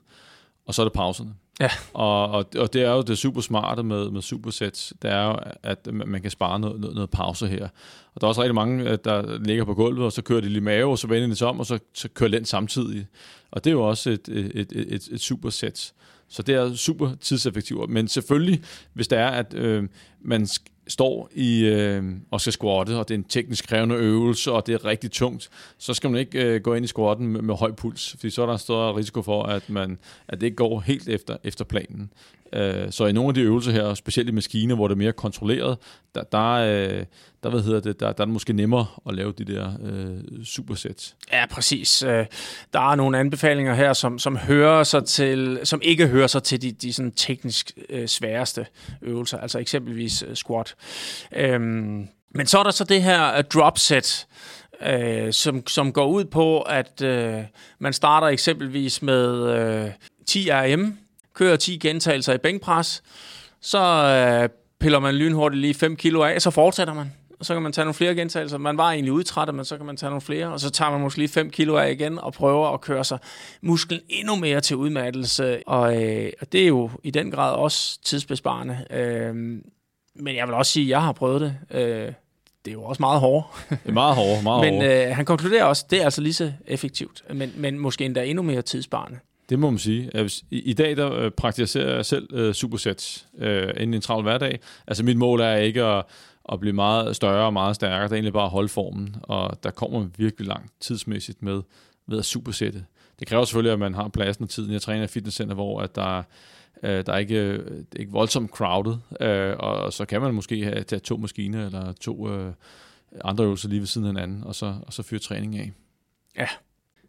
og så er det pauserne. Ja. Og, og, og det er jo det super smarte med, med supersets, det er jo, at man kan spare noget, noget, noget pause her. Og der er også rigtig mange, øh, der ligger på gulvet, og så kører de lige mave, og så vender de sig om, og så, så kører den samtidig. Og det er jo også et, et, et, et, et superset. Så det er super tidseffektivt. Men selvfølgelig, hvis det er, at øh, man står i øh, og skal squatte, og det er en teknisk krævende øvelse, og det er rigtig tungt, så skal man ikke øh, gå ind i squatten med, med høj puls, fordi så er der en større risiko for, at, man, at det ikke går helt efter, efter planen. Øh, så i nogle af de øvelser her, specielt i maskiner, hvor det er mere kontrolleret, der, der, øh, der, hvad hedder det, der, der er det måske nemmere at lave de der øh, supersets. Ja, præcis. Øh, der er nogle anbefalinger her, som, som hører sig til, som ikke hører sig til de, de sådan teknisk øh, sværeste øvelser, altså eksempelvis øh, squat. Øhm, men så er der så det her øh, drop set, øh, som, som går ud på, at øh, man starter eksempelvis med øh, 10 RM, kører 10 gentagelser i bænkpres, så øh, piller man lynhurtigt lige 5 kilo af, så fortsætter man. Og så kan man tage nogle flere gentagelser. Man var egentlig udtrættet, men så kan man tage nogle flere, og så tager man måske lige 5 kilo af igen og prøver at køre sig musklen endnu mere til udmattelse. Og, øh, og det er jo i den grad også tidsbesparende. Øh, men jeg vil også sige, at jeg har prøvet det. Øh, det er jo også meget hårdt. Det er meget hårdt, meget Men øh, han konkluderer også, at det er altså lige så effektivt, men, men måske endda endnu mere tidsparende. Det må man sige. Øh, I, i dag der øh, praktiserer jeg selv øh, supersets øh, inden en travl hverdag. Altså mit mål er ikke at, at blive meget større og meget stærkere. Det er egentlig bare at holde formen, og der kommer man virkelig langt tidsmæssigt med ved at supersætte. Det kræver selvfølgelig, at man har pladsen og tiden. Jeg træner i et fitnesscenter, hvor at der, øh, der er ikke, øh, det er ikke voldsomt crowded, øh, og så kan man måske have tage to maskiner eller to øh, andre øvelser lige ved siden af hinanden, og så, og så fyre træning af. Ja.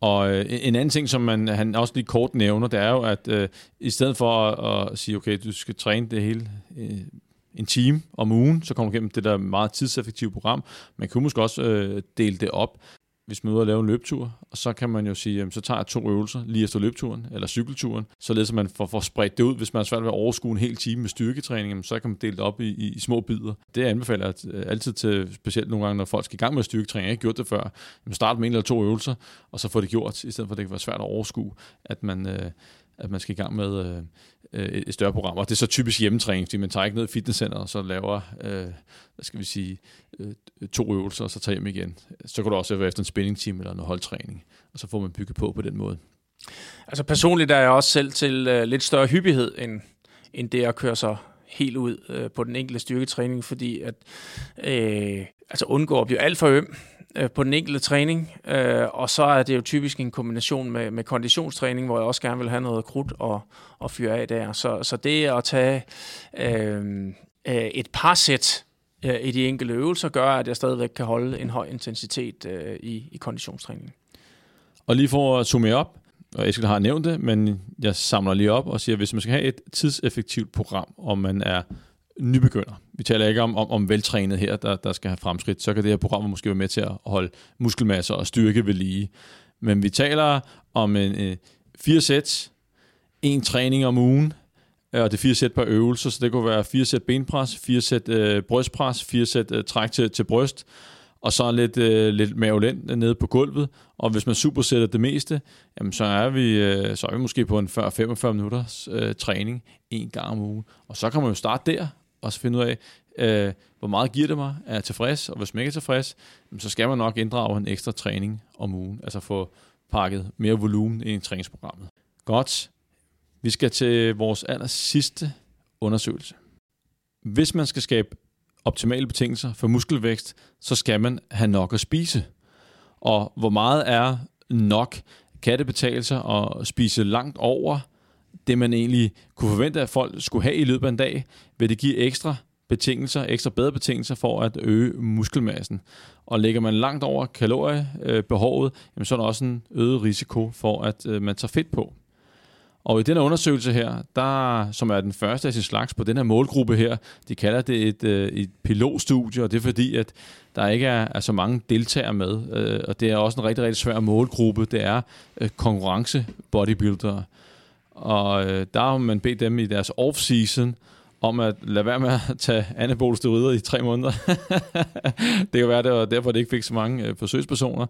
Og øh, en anden ting, som man, han også lige kort nævner, det er jo, at øh, i stedet for at, at sige, okay, du skal træne det hele øh, en time om ugen, så kommer du gennem det der meget tidseffektive program. Man kunne måske også øh, dele det op hvis man er ude og lave en løbetur, og så kan man jo sige, jamen, så tager jeg to øvelser lige efter løbeturen, eller cykelturen, således at man får, får spredt det ud. Hvis man er svært ved at overskue en hel time med styrketræning, jamen, så kan man dele det op i, i, i små bidder. Det anbefaler jeg altid til, specielt nogle gange, når folk skal i gang med styrketræning, jeg har ikke gjort det før, jamen, start med en eller to øvelser, og så få det gjort, i stedet for at det kan være svært at overskue, at man, øh, at man skal i gang med øh, øh, et større program. Og det er så typisk hjemmetræning, fordi man tager ikke ned i fitnesscenteret, og så laver, øh, hvad skal vi sige, øh, to øvelser, og så tager hjem igen. Så kan du også være efter en spændingstime eller noget holdtræning, og så får man bygget på på den måde. Altså personligt er jeg også selv til øh, lidt større hyppighed, end, end det at køre sig helt ud øh, på den enkelte styrketræning, fordi at øh, altså undgå at blive alt for øm øh, på den enkelte træning, øh, og så er det jo typisk en kombination med, med konditionstræning, hvor jeg også gerne vil have noget krudt og, og fyre af der. Så, så det at tage øh, øh, et par sæt øh, i de enkelte øvelser, gør, at jeg stadigvæk kan holde en høj intensitet øh, i, i konditionstræningen. Og lige for at summere op, og Eskild har nævnt det, men jeg samler lige op og siger, at hvis man skal have et tidseffektivt program, og man er nybegynder, vi taler ikke om, om, om veltrænet her, der, der skal have fremskridt, så kan det her program måske være med til at holde muskelmasse og styrke ved lige. Men vi taler om en, øh, fire sæt, en træning om ugen, øh, og det er fire sæt per øvelse, så det kunne være fire sæt benpres, fire sæt øh, brystpres, fire sæt øh, træk til, til bryst, og så lidt, øh, lidt mavelænd nede på gulvet. Og hvis man supersætter det meste, jamen så, er vi, øh, så er vi måske på en 40-45 minutters øh, træning en gang om ugen. Og så kan man jo starte der, og så finde ud af, øh, hvor meget giver det mig, er jeg tilfreds, og hvis man ikke er tilfreds, så skal man nok inddrage en ekstra træning om ugen, altså få pakket mere volumen ind i træningsprogrammet. Godt. Vi skal til vores aller sidste undersøgelse. Hvis man skal skabe optimale betingelser for muskelvækst, så skal man have nok at spise. Og hvor meget er nok? Kan det betale sig at spise langt over det, man egentlig kunne forvente, at folk skulle have i løbet af en dag? Vil det give ekstra betingelser, ekstra bedre betingelser for at øge muskelmassen? Og ligger man langt over kaloriebehovet, jamen så er der også en øget risiko for, at øh, man tager fedt på. Og i den undersøgelse her, der, som er den første af sin slags på den her målgruppe her, de kalder det et, øh, et pilotstudie, og det er fordi, at der ikke er, er så mange deltagere med. Øh, og det er også en rigtig, rigtig svær målgruppe. Det er konkurrence bodybuildere. Og øh, der har man bedt dem i deres off-season om at lade være med at tage anabolsteroider i tre måneder. det kan være, det var derfor, det ikke fik så mange øh, forsøgspersoner.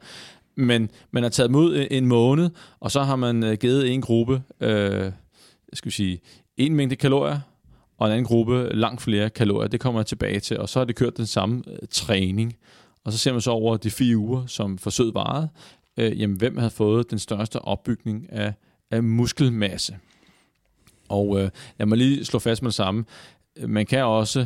Men man har taget dem ud øh, en måned, og så har man øh, givet en gruppe, øh, skal vi sige, en mængde kalorier, og en anden gruppe langt flere kalorier. Det kommer jeg tilbage til. Og så har det kørt den samme øh, træning. Og så ser man så over de fire uger, som forsøget varede, øh, jamen, hvem havde fået den største opbygning af, af muskelmasse. Og øh, lad mig lige slå fast med det samme. Man kan også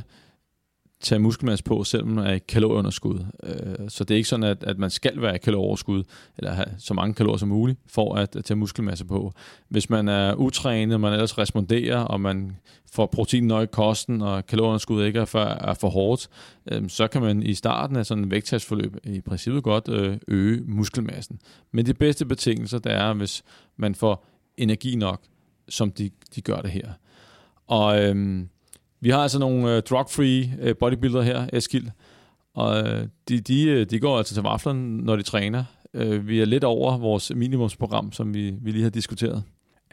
tage muskelmasse på, selvom man er i kalorieunderskud. Øh, så det er ikke sådan, at, at man skal være i kalorieoverskud, eller have så mange kalorier som muligt, for at tage muskelmasse på. Hvis man er utrænet, man ellers responderer, og man får protein nok i kosten, og kalorieunderskud ikke er for, er for hårdt, øh, så kan man i starten af sådan en vægttabsforløb i princippet godt øh, øge muskelmassen. Men de bedste betingelser, der er, hvis man får energi nok, som de, de gør det her. Og øhm, vi har altså nogle øh, drug-free øh, bodybuilder her, Eskild, og øh, de, de, øh, de går altså til vaflen, når de træner. Øh, vi er lidt over vores minimumsprogram, som vi, vi lige har diskuteret.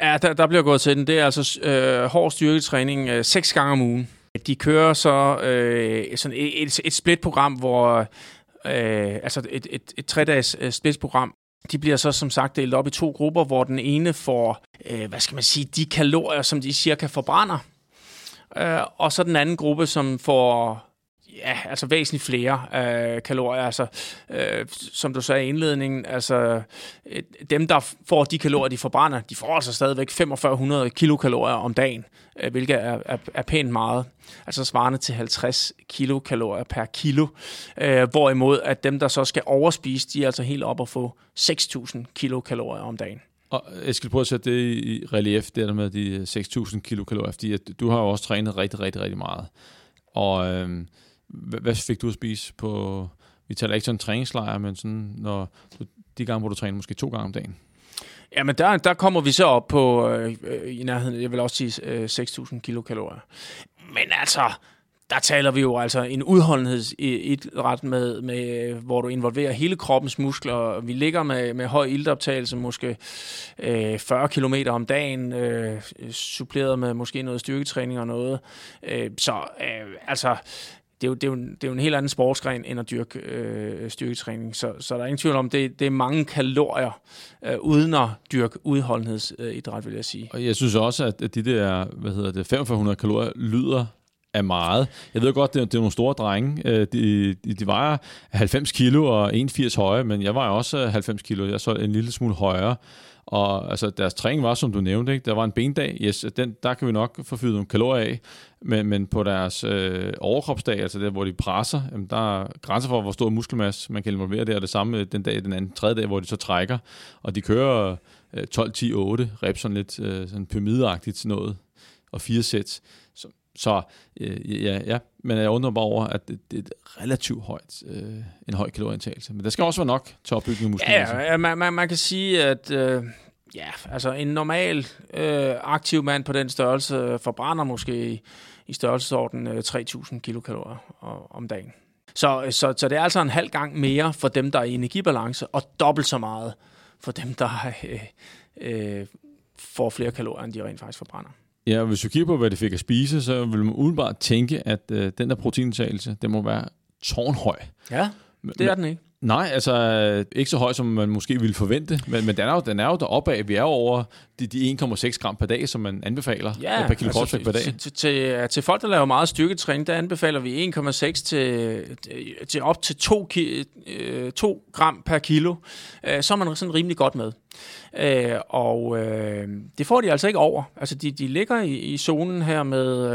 Ja, der, der bliver gået til den. Det er altså øh, hård styrketræning øh, seks gange om ugen. De kører så øh, sådan et, et, et split-program, hvor øh, altså et, et, et tre-dages øh, split-program, de bliver så som sagt delt op i to grupper, hvor den ene får, øh, hvad skal man sige, de kalorier, som de cirka forbrænder, øh, og så den anden gruppe, som får ja, altså væsentligt flere øh, kalorier. Altså, øh, som du sagde i indledningen, altså øh, dem, der får de kalorier, de forbrænder, de får altså stadigvæk 4500 kilokalorier om dagen, øh, hvilket er, er, er pænt meget. Altså svarende til 50 kilokalorier per kilo. Øh, hvorimod at dem, der så skal overspise, de er altså helt op at få 6000 kilokalorier om dagen. Og øh, jeg skal prøve at sætte det i relief, det der med de øh, 6.000 kilokalorier, fordi at du har jo også trænet rigtig, rigtig, rigtig meget. Og øhm, hvad fik du at spise på, vi taler ikke sådan træningslejr, men sådan, når du, de gange, hvor du træner måske to gange om dagen? Jamen, der, der kommer vi så op på øh, i nærheden, jeg vil også sige øh, 6.000 kilokalorier. Men altså, der taler vi jo altså en udholdenhedsidræt med, med, hvor du involverer hele kroppens muskler. Vi ligger med, med høj iltoptagelse, måske øh, 40 km om dagen, øh, suppleret med måske noget styrketræning og noget. Øh, så øh, altså, det er, jo, det, er jo, det er jo en helt anden sportsgren end at dyrke øh, styrketræning. Så, så der er ingen tvivl om, det, det er mange kalorier øh, uden at dyrke udholdenhedsidræt, vil jeg sige. Og jeg synes også, at de der hvad hedder det, 4500 kalorier lyder er meget. Jeg ved godt, det er, det er nogle store drenge. Øh, de, de, vejer 90 kilo og 81 høje, men jeg vejer også øh, 90 kilo. Jeg er så en lille smule højere. Og altså, deres træning var, som du nævnte, ikke? der var en bendag. Yes, den, der kan vi nok få fyret nogle kalorier af. Men, men på deres øh, overkropsdag, altså der, hvor de presser, jamen, der er grænser for, hvor stor muskelmasse man kan involvere der. Det samme øh, den dag, den anden tredje dag, hvor de så trækker. Og de kører øh, 12, 10, 8 reps, sådan lidt øh, sådan pyramideagtigt sådan noget. Og fire sæt. Så øh, ja, ja, men jeg undrer bare over, at det, det er et relativt højt, øh, en høj kalorieindtagelse. Men der skal også være nok til opbygning af muskler. Ja, ja man, man, man kan sige, at øh, ja, altså en normal øh, aktiv mand på den størrelse forbrænder måske i, i størrelsesorden øh, 3.000 kilokalorier om dagen. Så, så, så det er altså en halv gang mere for dem, der er i energibalance, og dobbelt så meget for dem, der øh, øh, får flere kalorier, end de rent faktisk forbrænder. Ja, hvis du kigger på, hvad det fik at spise, så vil man umiddelbart tænke, at øh, den der proteinindtagelse, det må være tårnhøj. Ja, det er den ikke. Nej, altså ikke så høj, som man måske ville forvente, men, men den, er jo, den er jo deroppe af. Vi er jo over de, de 1,6 gram per dag, som man anbefaler ja, per kilo altså, per dag. Til, til, til folk, der laver meget styrketræning, der anbefaler vi 1,6 til, til op til 2, 2 øh, gram per kilo. Øh, så er man sådan rimelig godt med. Øh, og øh, det får de altså ikke over. Altså de, de ligger i, i zonen her med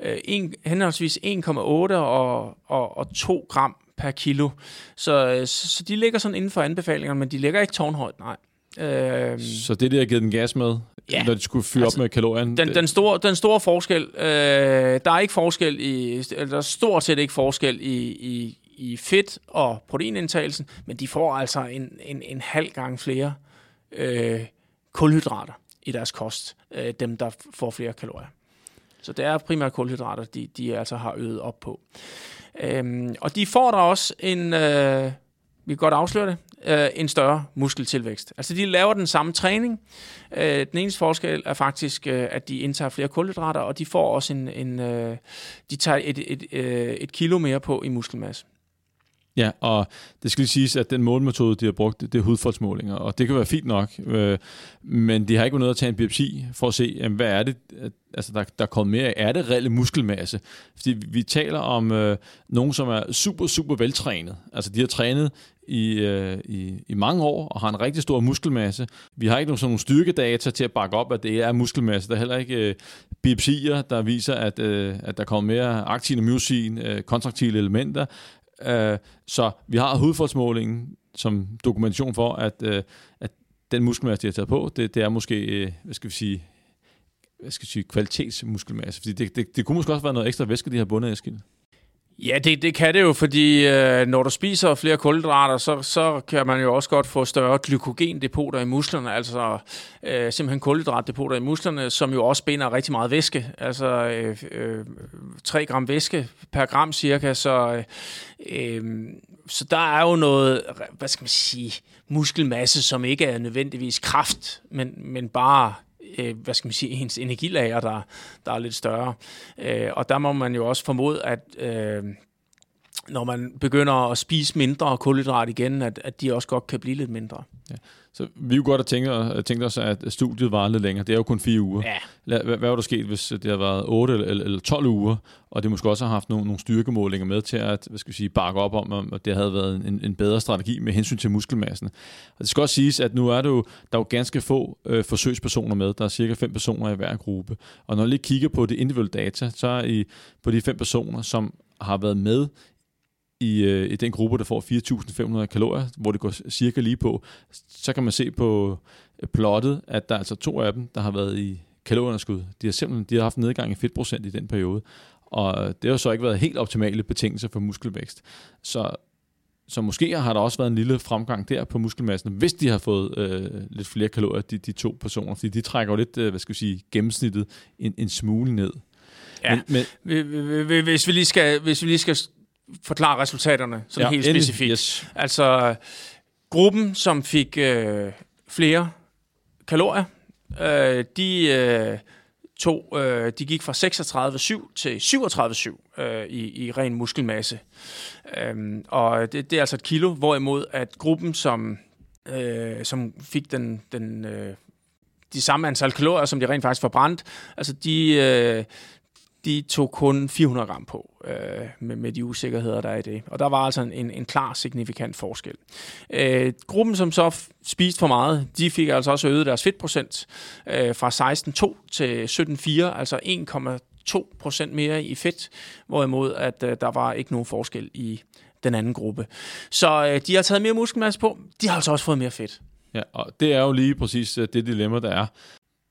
øh, en, henholdsvis 1,8 og, og, og 2 gram per kilo. Så, øh, så de ligger sådan inden for anbefalingerne, men de ligger ikke tårnhøjt, nej. Øh, så det, der har givet den gas med, ja, når de skulle fylde altså, op med kalorien? Den, den, store, den store forskel, øh, der er ikke forskel i, der er stort set ikke forskel i, i, i fedt og proteinindtagelsen, men de får altså en, en, en halv gang flere øh, kulhydrater i deres kost, øh, dem der får flere kalorier. Så det er primært kulhydrater, de, de altså har øget op på. Øhm, og de får der også en, øh, vi kan godt afsløre det, øh, en større muskeltilvækst. Altså de laver den samme træning. Øh, den eneste forskel er faktisk, øh, at de indtager flere kulhydrater, og de får også en, en øh, de tager et, et, et, et kilo mere på i muskelmasse. Ja, og det skal lige siges, at den målmetode, de har brugt, det er hudfoldsmålinger, og det kan være fint nok, øh, men de har ikke noget at tage en biopsi for at se, jamen, hvad er det, altså, der, der er kommet mere af. Er det reelle muskelmasse? Fordi vi taler om øh, nogen, som er super, super veltrænet. Altså, de har trænet i, øh, i, i mange år og har en rigtig stor muskelmasse. Vi har ikke nogen, sådan nogle styrkedata til at bakke op, at det er muskelmasse. Der er heller ikke øh, biopsier, der viser, at, øh, at der kommer mere aktin og myosin, øh, kontraktile elementer. Øh, så vi har hudfoldsmålingen som dokumentation for, at, øh, at den muskelmasse, de har taget på, det, det er måske, øh, hvad skal vi sige, hvad skal vi sige, kvalitetsmuskelmasse. Fordi det, det, det kunne måske også være noget ekstra væske, de har bundet, i Eskild. Ja, det, det kan det jo, fordi øh, når du spiser flere kulhydrater, så, så kan man jo også godt få større glykogendepoter i musklerne, altså øh, simpelthen kulhydratdepoter i musklerne, som jo også binder rigtig meget væske, altså øh, øh, 3 gram væske per gram cirka, så, øh, øh, så der er jo noget, hvad skal man sige, muskelmasse, som ikke er nødvendigvis kraft, men, men bare øh, hvad skal man sige, ens energilager, der, der er lidt større. Øh, og der må man jo også formode, at øh, når man begynder at spise mindre kulhydrat igen, at, at de også godt kan blive lidt mindre. Ja. Så vi jo godt have tænkt, tænkt os, at studiet var lidt længere. Det er jo kun fire uger. Ja. Hvad, hvad var der sket, hvis det har været 8 eller, eller 12 uger, og det måske også har haft nogle, nogle styrkemålinger med til at hvad skal vi sige, bakke op om, at det havde været en, en bedre strategi med hensyn til muskelmassen. Og det skal også siges, at nu er det jo, der er jo ganske få øh, forsøgspersoner med. Der er cirka fem personer i hver gruppe. Og når vi lige kigger på det individuelle data, så er i på de fem personer, som har været med i, øh, i den gruppe, der får 4.500 kalorier, hvor det går cirka lige på, så kan man se på øh, plottet, at der er altså to af dem, der har været i kalorieunderskud. De har simpelthen de har haft nedgang i fedtprocent i den periode, og det har så ikke været helt optimale betingelser for muskelvækst. Så, så måske har der også været en lille fremgang der på muskelmassen, hvis de har fået øh, lidt flere kalorier, de, de to personer, fordi de trækker jo lidt, øh, hvad skal vi sige, gennemsnittet en, en smule ned. Ja, men, men, hvis, vi lige skal, hvis vi lige skal forklare resultaterne sådan ja, helt specifikt. Yes. Altså, gruppen, som fik øh, flere kalorier, øh, de, øh, tog, øh, de gik fra 36,7 til 37,7 øh, i, i ren muskelmasse. Øh, og det, det er altså et kilo, hvorimod at gruppen, som, øh, som fik den, den øh, de samme antal kalorier, som de rent faktisk forbrændt, altså de, øh, de tog kun 400 gram på øh, med, med de usikkerheder, der er i det. Og der var altså en, en klar, signifikant forskel. Øh, gruppen, som så spiste for meget, de fik altså også øget deres fedtprocent øh, fra 16,2 til 17,4, altså 1,2 procent mere i fedt, hvorimod at øh, der var ikke nogen forskel i den anden gruppe. Så øh, de har taget mere muskelmasse på, de har altså også fået mere fedt. Ja, og det er jo lige præcis øh, det dilemma, der er.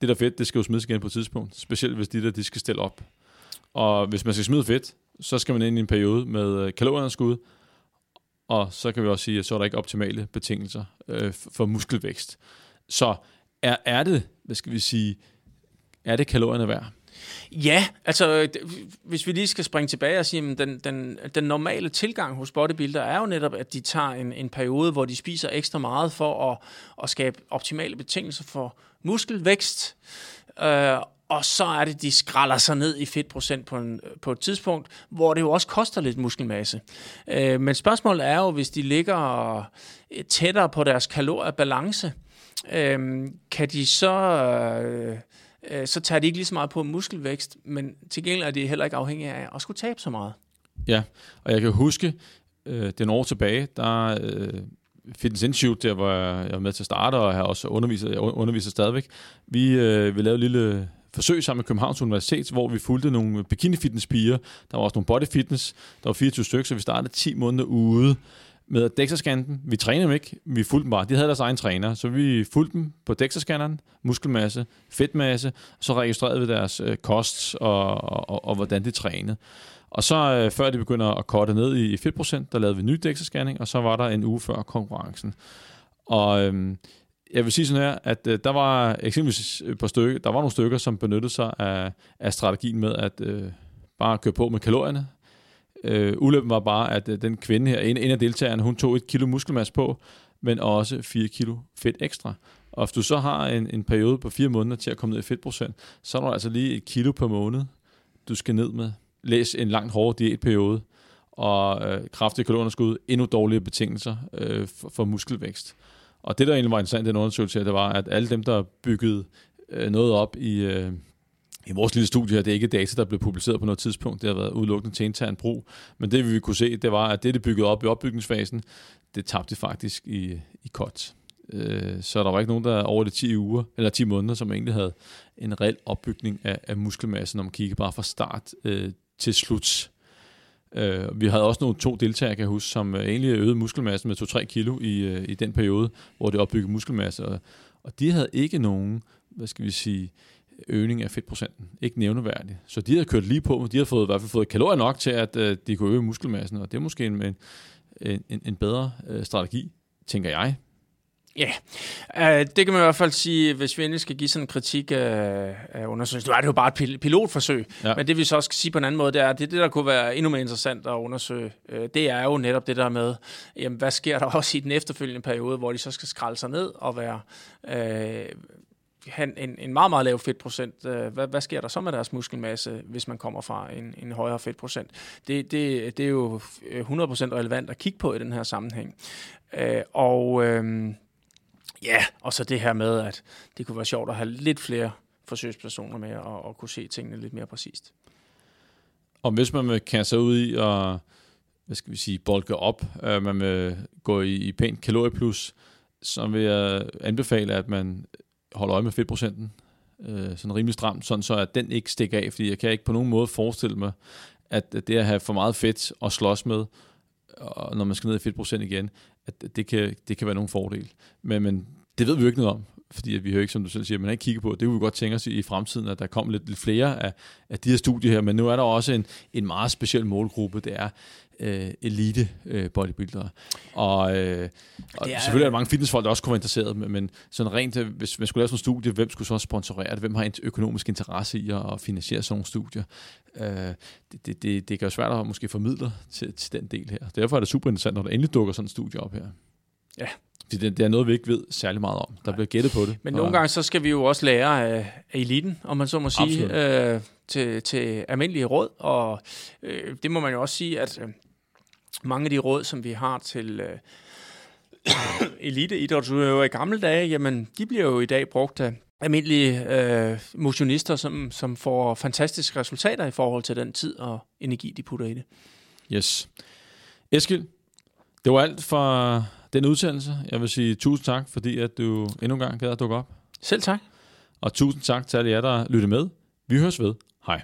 Det der fedt, det skal jo smides igen på et tidspunkt. Specielt hvis de der, de skal stille op. Og hvis man skal smide fedt, så skal man ind i en periode med øh, kalorieunderskud, og så kan vi også sige, at så er der ikke optimale betingelser øh, for muskelvækst. Så er, er det, hvad skal vi sige, er det kalorierne værd? Ja, altså øh, hvis vi lige skal springe tilbage og sige, at den, den, den normale tilgang hos bodybuilder er jo netop, at de tager en, en periode, hvor de spiser ekstra meget for at, at skabe optimale betingelser for muskelvækst. Øh, og så er det, de skralder sig ned i fedtprocent på, en, øh, på et tidspunkt, hvor det jo også koster lidt muskelmasse. Øh, men spørgsmålet er jo, hvis de ligger øh, tættere på deres kaloriebalance, øh, kan de så... Øh, øh, så tager de ikke lige så meget på muskelvækst, men til gengæld er de heller ikke afhængige af at skulle tabe så meget. Ja, og jeg kan huske, øh, den år tilbage, der øh, Fitness Institute, der hvor jeg var med til at starte, og jeg har også underviser, jeg underviser stadigvæk. Vi, øh, vi lavede en lille forsøg sammen med Københavns Universitet, hvor vi fulgte nogle bikini fitness piger. Der var også nogle body fitness. Der var 24 stykker, så vi startede 10 måneder ude med at DEXA-scanne Vi trænede dem ikke, vi fulgte dem bare. De havde deres egen træner, så vi fulgte dem på DEXA-scanneren, muskelmasse, fedtmasse, så registrerede vi deres øh, kost og, og, og, og, hvordan de trænede. Og så øh, før de begynder at korte ned i, i fedtprocent, der lavede vi ny DEXA-scanning, og så var der en uge før konkurrencen. Og øhm, jeg vil sige sådan her, at øh, der var eksempelvis øh, et par stykker, der var nogle stykker, som benyttede sig af, af strategien med at øh, bare køre på med kalorierne. Øh, ulempen var bare, at øh, den kvinde her, en, en af deltagerne, hun tog et kilo muskelmasse på, men også 4 kilo fedt ekstra. Og hvis du så har en, en periode på 4 måneder til at komme ned i fedtprocent, så er der altså lige et kilo per måned, du skal ned med. Læs en langt hårdere diætperiode, og øh, kraftige kalorunderskud, endnu dårligere betingelser øh, for, for muskelvækst. Og det, der egentlig var interessant i den undersøgelse, det var, at alle dem, der byggede øh, noget op i, øh, i vores lille studie her, det er ikke data, der blev publiceret på noget tidspunkt, det har været udelukkende til intern brug, men det vi kunne se, det var, at det, det byggede op i opbygningsfasen, det tabte faktisk i, i kot. Øh, så der var ikke nogen, der over de 10 uger, eller 10 måneder, som egentlig havde en reel opbygning af, af muskelmasse, når man kigger bare fra start øh, til slut. Øh, vi havde også nogle to deltagere, kan jeg huske, som øh, egentlig øgede muskelmassen med 2-3 kilo i, øh, i den periode, hvor det opbyggede muskelmasse. Og, og de havde ikke nogen, hvad skal vi sige, øgning af fedtprocenten. Ikke nævneværdigt. Så de havde kørt lige på, men de havde fået, i hvert fald fået kalorier nok til, at øh, de kunne øge muskelmassen, og det er måske en, en, en, en bedre øh, strategi, tænker jeg. Ja, yeah. uh, det kan man i hvert fald sige, hvis vi endelig skal give sådan en kritik af, af undersøgelsen. Nu er det jo bare et pil- pilotforsøg, ja. men det vi så også skal sige på en anden måde, det er, at det, det der kunne være endnu mere interessant at undersøge, uh, det er jo netop det der med, jamen, hvad sker der også i den efterfølgende periode, hvor de så skal skralde sig ned og være... Uh, have en, en meget, meget lav fedtprocent. Hvad, hvad sker der så med deres muskelmasse, hvis man kommer fra en, en højere fedtprocent? Det, det, det er jo 100% relevant at kigge på i den her sammenhæng. Og Ja, og så det her med, at det kunne være sjovt at have lidt flere forsøgspersoner med og, og kunne se tingene lidt mere præcist. Og hvis man vil kaste sig ud i og hvad skal vi sige, bolke op, øh, man vil gå i, i pænt kalorieplus, så vil jeg anbefale, at man holder øje med fedtprocenten, øh, sådan rimelig stramt, sådan så at den ikke stikker af, fordi jeg kan ikke på nogen måde forestille mig, at det at have for meget fedt at slås med, og når man skal ned i fedtprocent igen, at det kan, det kan være nogen fordel. Men, men det ved vi jo ikke noget om, fordi at vi har ikke, som du selv siger, man ikke kigget på. Det vil vi godt tænke os i, i fremtiden, at der kommer lidt, lidt flere af, af de her studier her, men nu er der også en, en meget speciel målgruppe, det er øh, elite øh, bodybuildere. Og, øh, og er, selvfølgelig er der mange fitnessfolk, der også kunne være interesseret, men, men sådan rent, øh, hvis man skulle lave sådan en studie, hvem skulle så sponsorere det? Hvem har en økonomisk interesse i at, at finansiere sådan nogle studier? Øh, det, det, det, det kan jo svært at måske formidle til, til den del her. Derfor er det super interessant, når der endelig dukker sådan en studie op her. Ja, det, det er noget, vi ikke ved særlig meget om. Der bliver gættet på det. Men nogle gange, så skal vi jo også lære af, af eliten, om man så må sige, øh, til, til almindelige råd. Og øh, det må man jo også sige, at øh, mange af de råd, som vi har til øh, eliteidrætsudøvere i gamle dage, jamen, de bliver jo i dag brugt af almindelige øh, motionister, som, som får fantastiske resultater i forhold til den tid og energi, de putter i det. Yes. Eskild, det var alt for den udsendelse. Jeg vil sige tusind tak, fordi at du endnu en gang gad at dukke op. Selv tak. Og tusind tak til alle jer, der lyttede med. Vi høres ved. Hej.